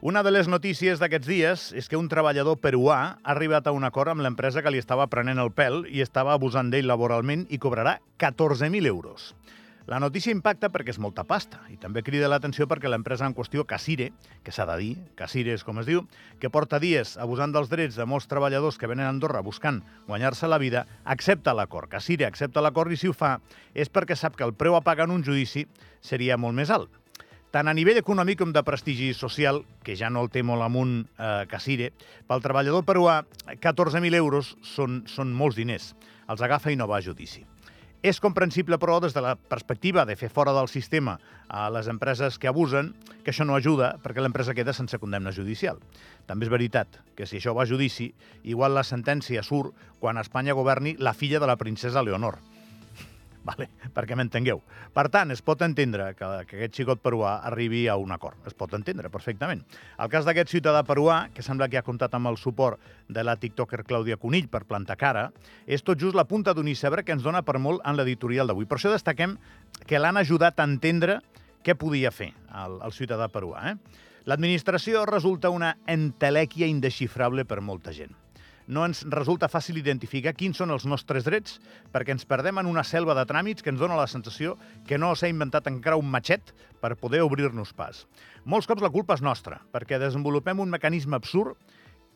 Una de les notícies d'aquests dies és que un treballador peruà ha arribat a un acord amb l'empresa que li estava prenent el pèl i estava abusant d'ell laboralment i cobrarà 14.000 euros. La notícia impacta perquè és molta pasta i també crida l'atenció perquè l'empresa en qüestió, Casire, que s'ha de dir, Casire és com es diu, que porta dies abusant dels drets de molts treballadors que venen a Andorra buscant guanyar-se la vida, accepta l'acord. Casire accepta l'acord i si ho fa és perquè sap que el preu a pagar en un judici seria molt més alt tant a nivell econòmic com de prestigi social, que ja no el té molt amunt eh, Casire, pel treballador peruà, 14.000 euros són, són molts diners. Els agafa i no va a judici. És comprensible, però, des de la perspectiva de fer fora del sistema a les empreses que abusen, que això no ajuda perquè l'empresa queda sense condemna judicial. També és veritat que si això va a judici, igual la sentència surt quan Espanya governi la filla de la princesa Leonor vale? perquè m'entengueu. Per tant, es pot entendre que, que aquest xicot peruà arribi a un acord. Es pot entendre perfectament. El cas d'aquest ciutadà peruà, que sembla que ha comptat amb el suport de la tiktoker Clàudia Conill per plantar cara, és tot just la punta d'un iceberg que ens dona per molt en l'editorial d'avui. Per això destaquem que l'han ajudat a entendre què podia fer el, el ciutadà peruà. Eh? L'administració resulta una entelèquia indexifrable per molta gent no ens resulta fàcil identificar quins són els nostres drets perquè ens perdem en una selva de tràmits que ens dona la sensació que no s'ha inventat encara un matxet per poder obrir-nos pas. Molts cops la culpa és nostra, perquè desenvolupem un mecanisme absurd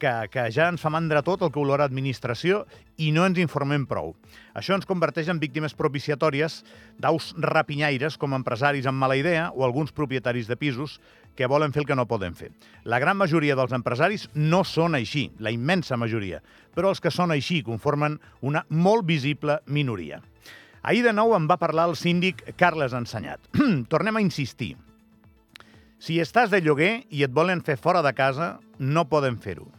que, que ja ens fa mandra tot el que olora administració i no ens informem prou. Això ens converteix en víctimes propiciatòries d'aus rapinyaires com empresaris amb mala idea o alguns propietaris de pisos que volen fer el que no poden fer. La gran majoria dels empresaris no són així, la immensa majoria, però els que són així conformen una molt visible minoria. Ahir de nou em va parlar el síndic Carles Ensenyat. Tornem a insistir. Si estàs de lloguer i et volen fer fora de casa, no poden fer-ho.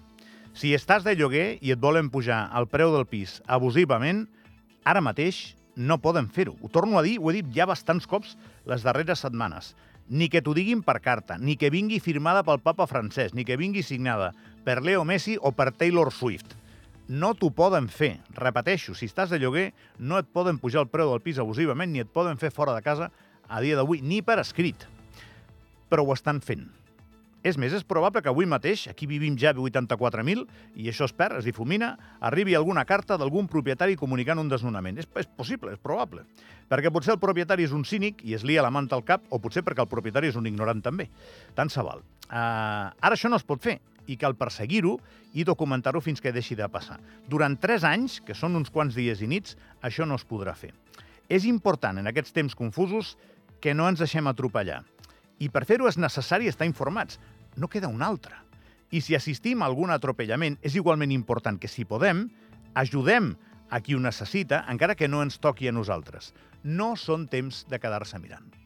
Si estàs de lloguer i et volen pujar el preu del pis abusivament, ara mateix no poden fer-ho. Ho torno a dir, ho he dit ja bastants cops les darreres setmanes. Ni que t'ho diguin per carta, ni que vingui firmada pel papa francès, ni que vingui signada per Leo Messi o per Taylor Swift. No t'ho poden fer. Repeteixo, si estàs de lloguer, no et poden pujar el preu del pis abusivament ni et poden fer fora de casa a dia d'avui, ni per escrit. Però ho estan fent. És més, és probable que avui mateix, aquí vivim ja 84.000, i això es perd, es difumina, arribi alguna carta d'algun propietari comunicant un desnonament. És, és possible, és probable. Perquè potser el propietari és un cínic i es lia la manta al cap, o potser perquè el propietari és un ignorant també. Tant se val. Uh, ara això no es pot fer i cal perseguir-ho i documentar-ho fins que deixi de passar. Durant tres anys, que són uns quants dies i nits, això no es podrà fer. És important, en aquests temps confusos, que no ens deixem atropellar. I per fer-ho és necessari estar informats. No queda un altre. I si assistim a algun atropellament, és igualment important que, si podem, ajudem a qui ho necessita, encara que no ens toqui a nosaltres. No són temps de quedar-se mirant.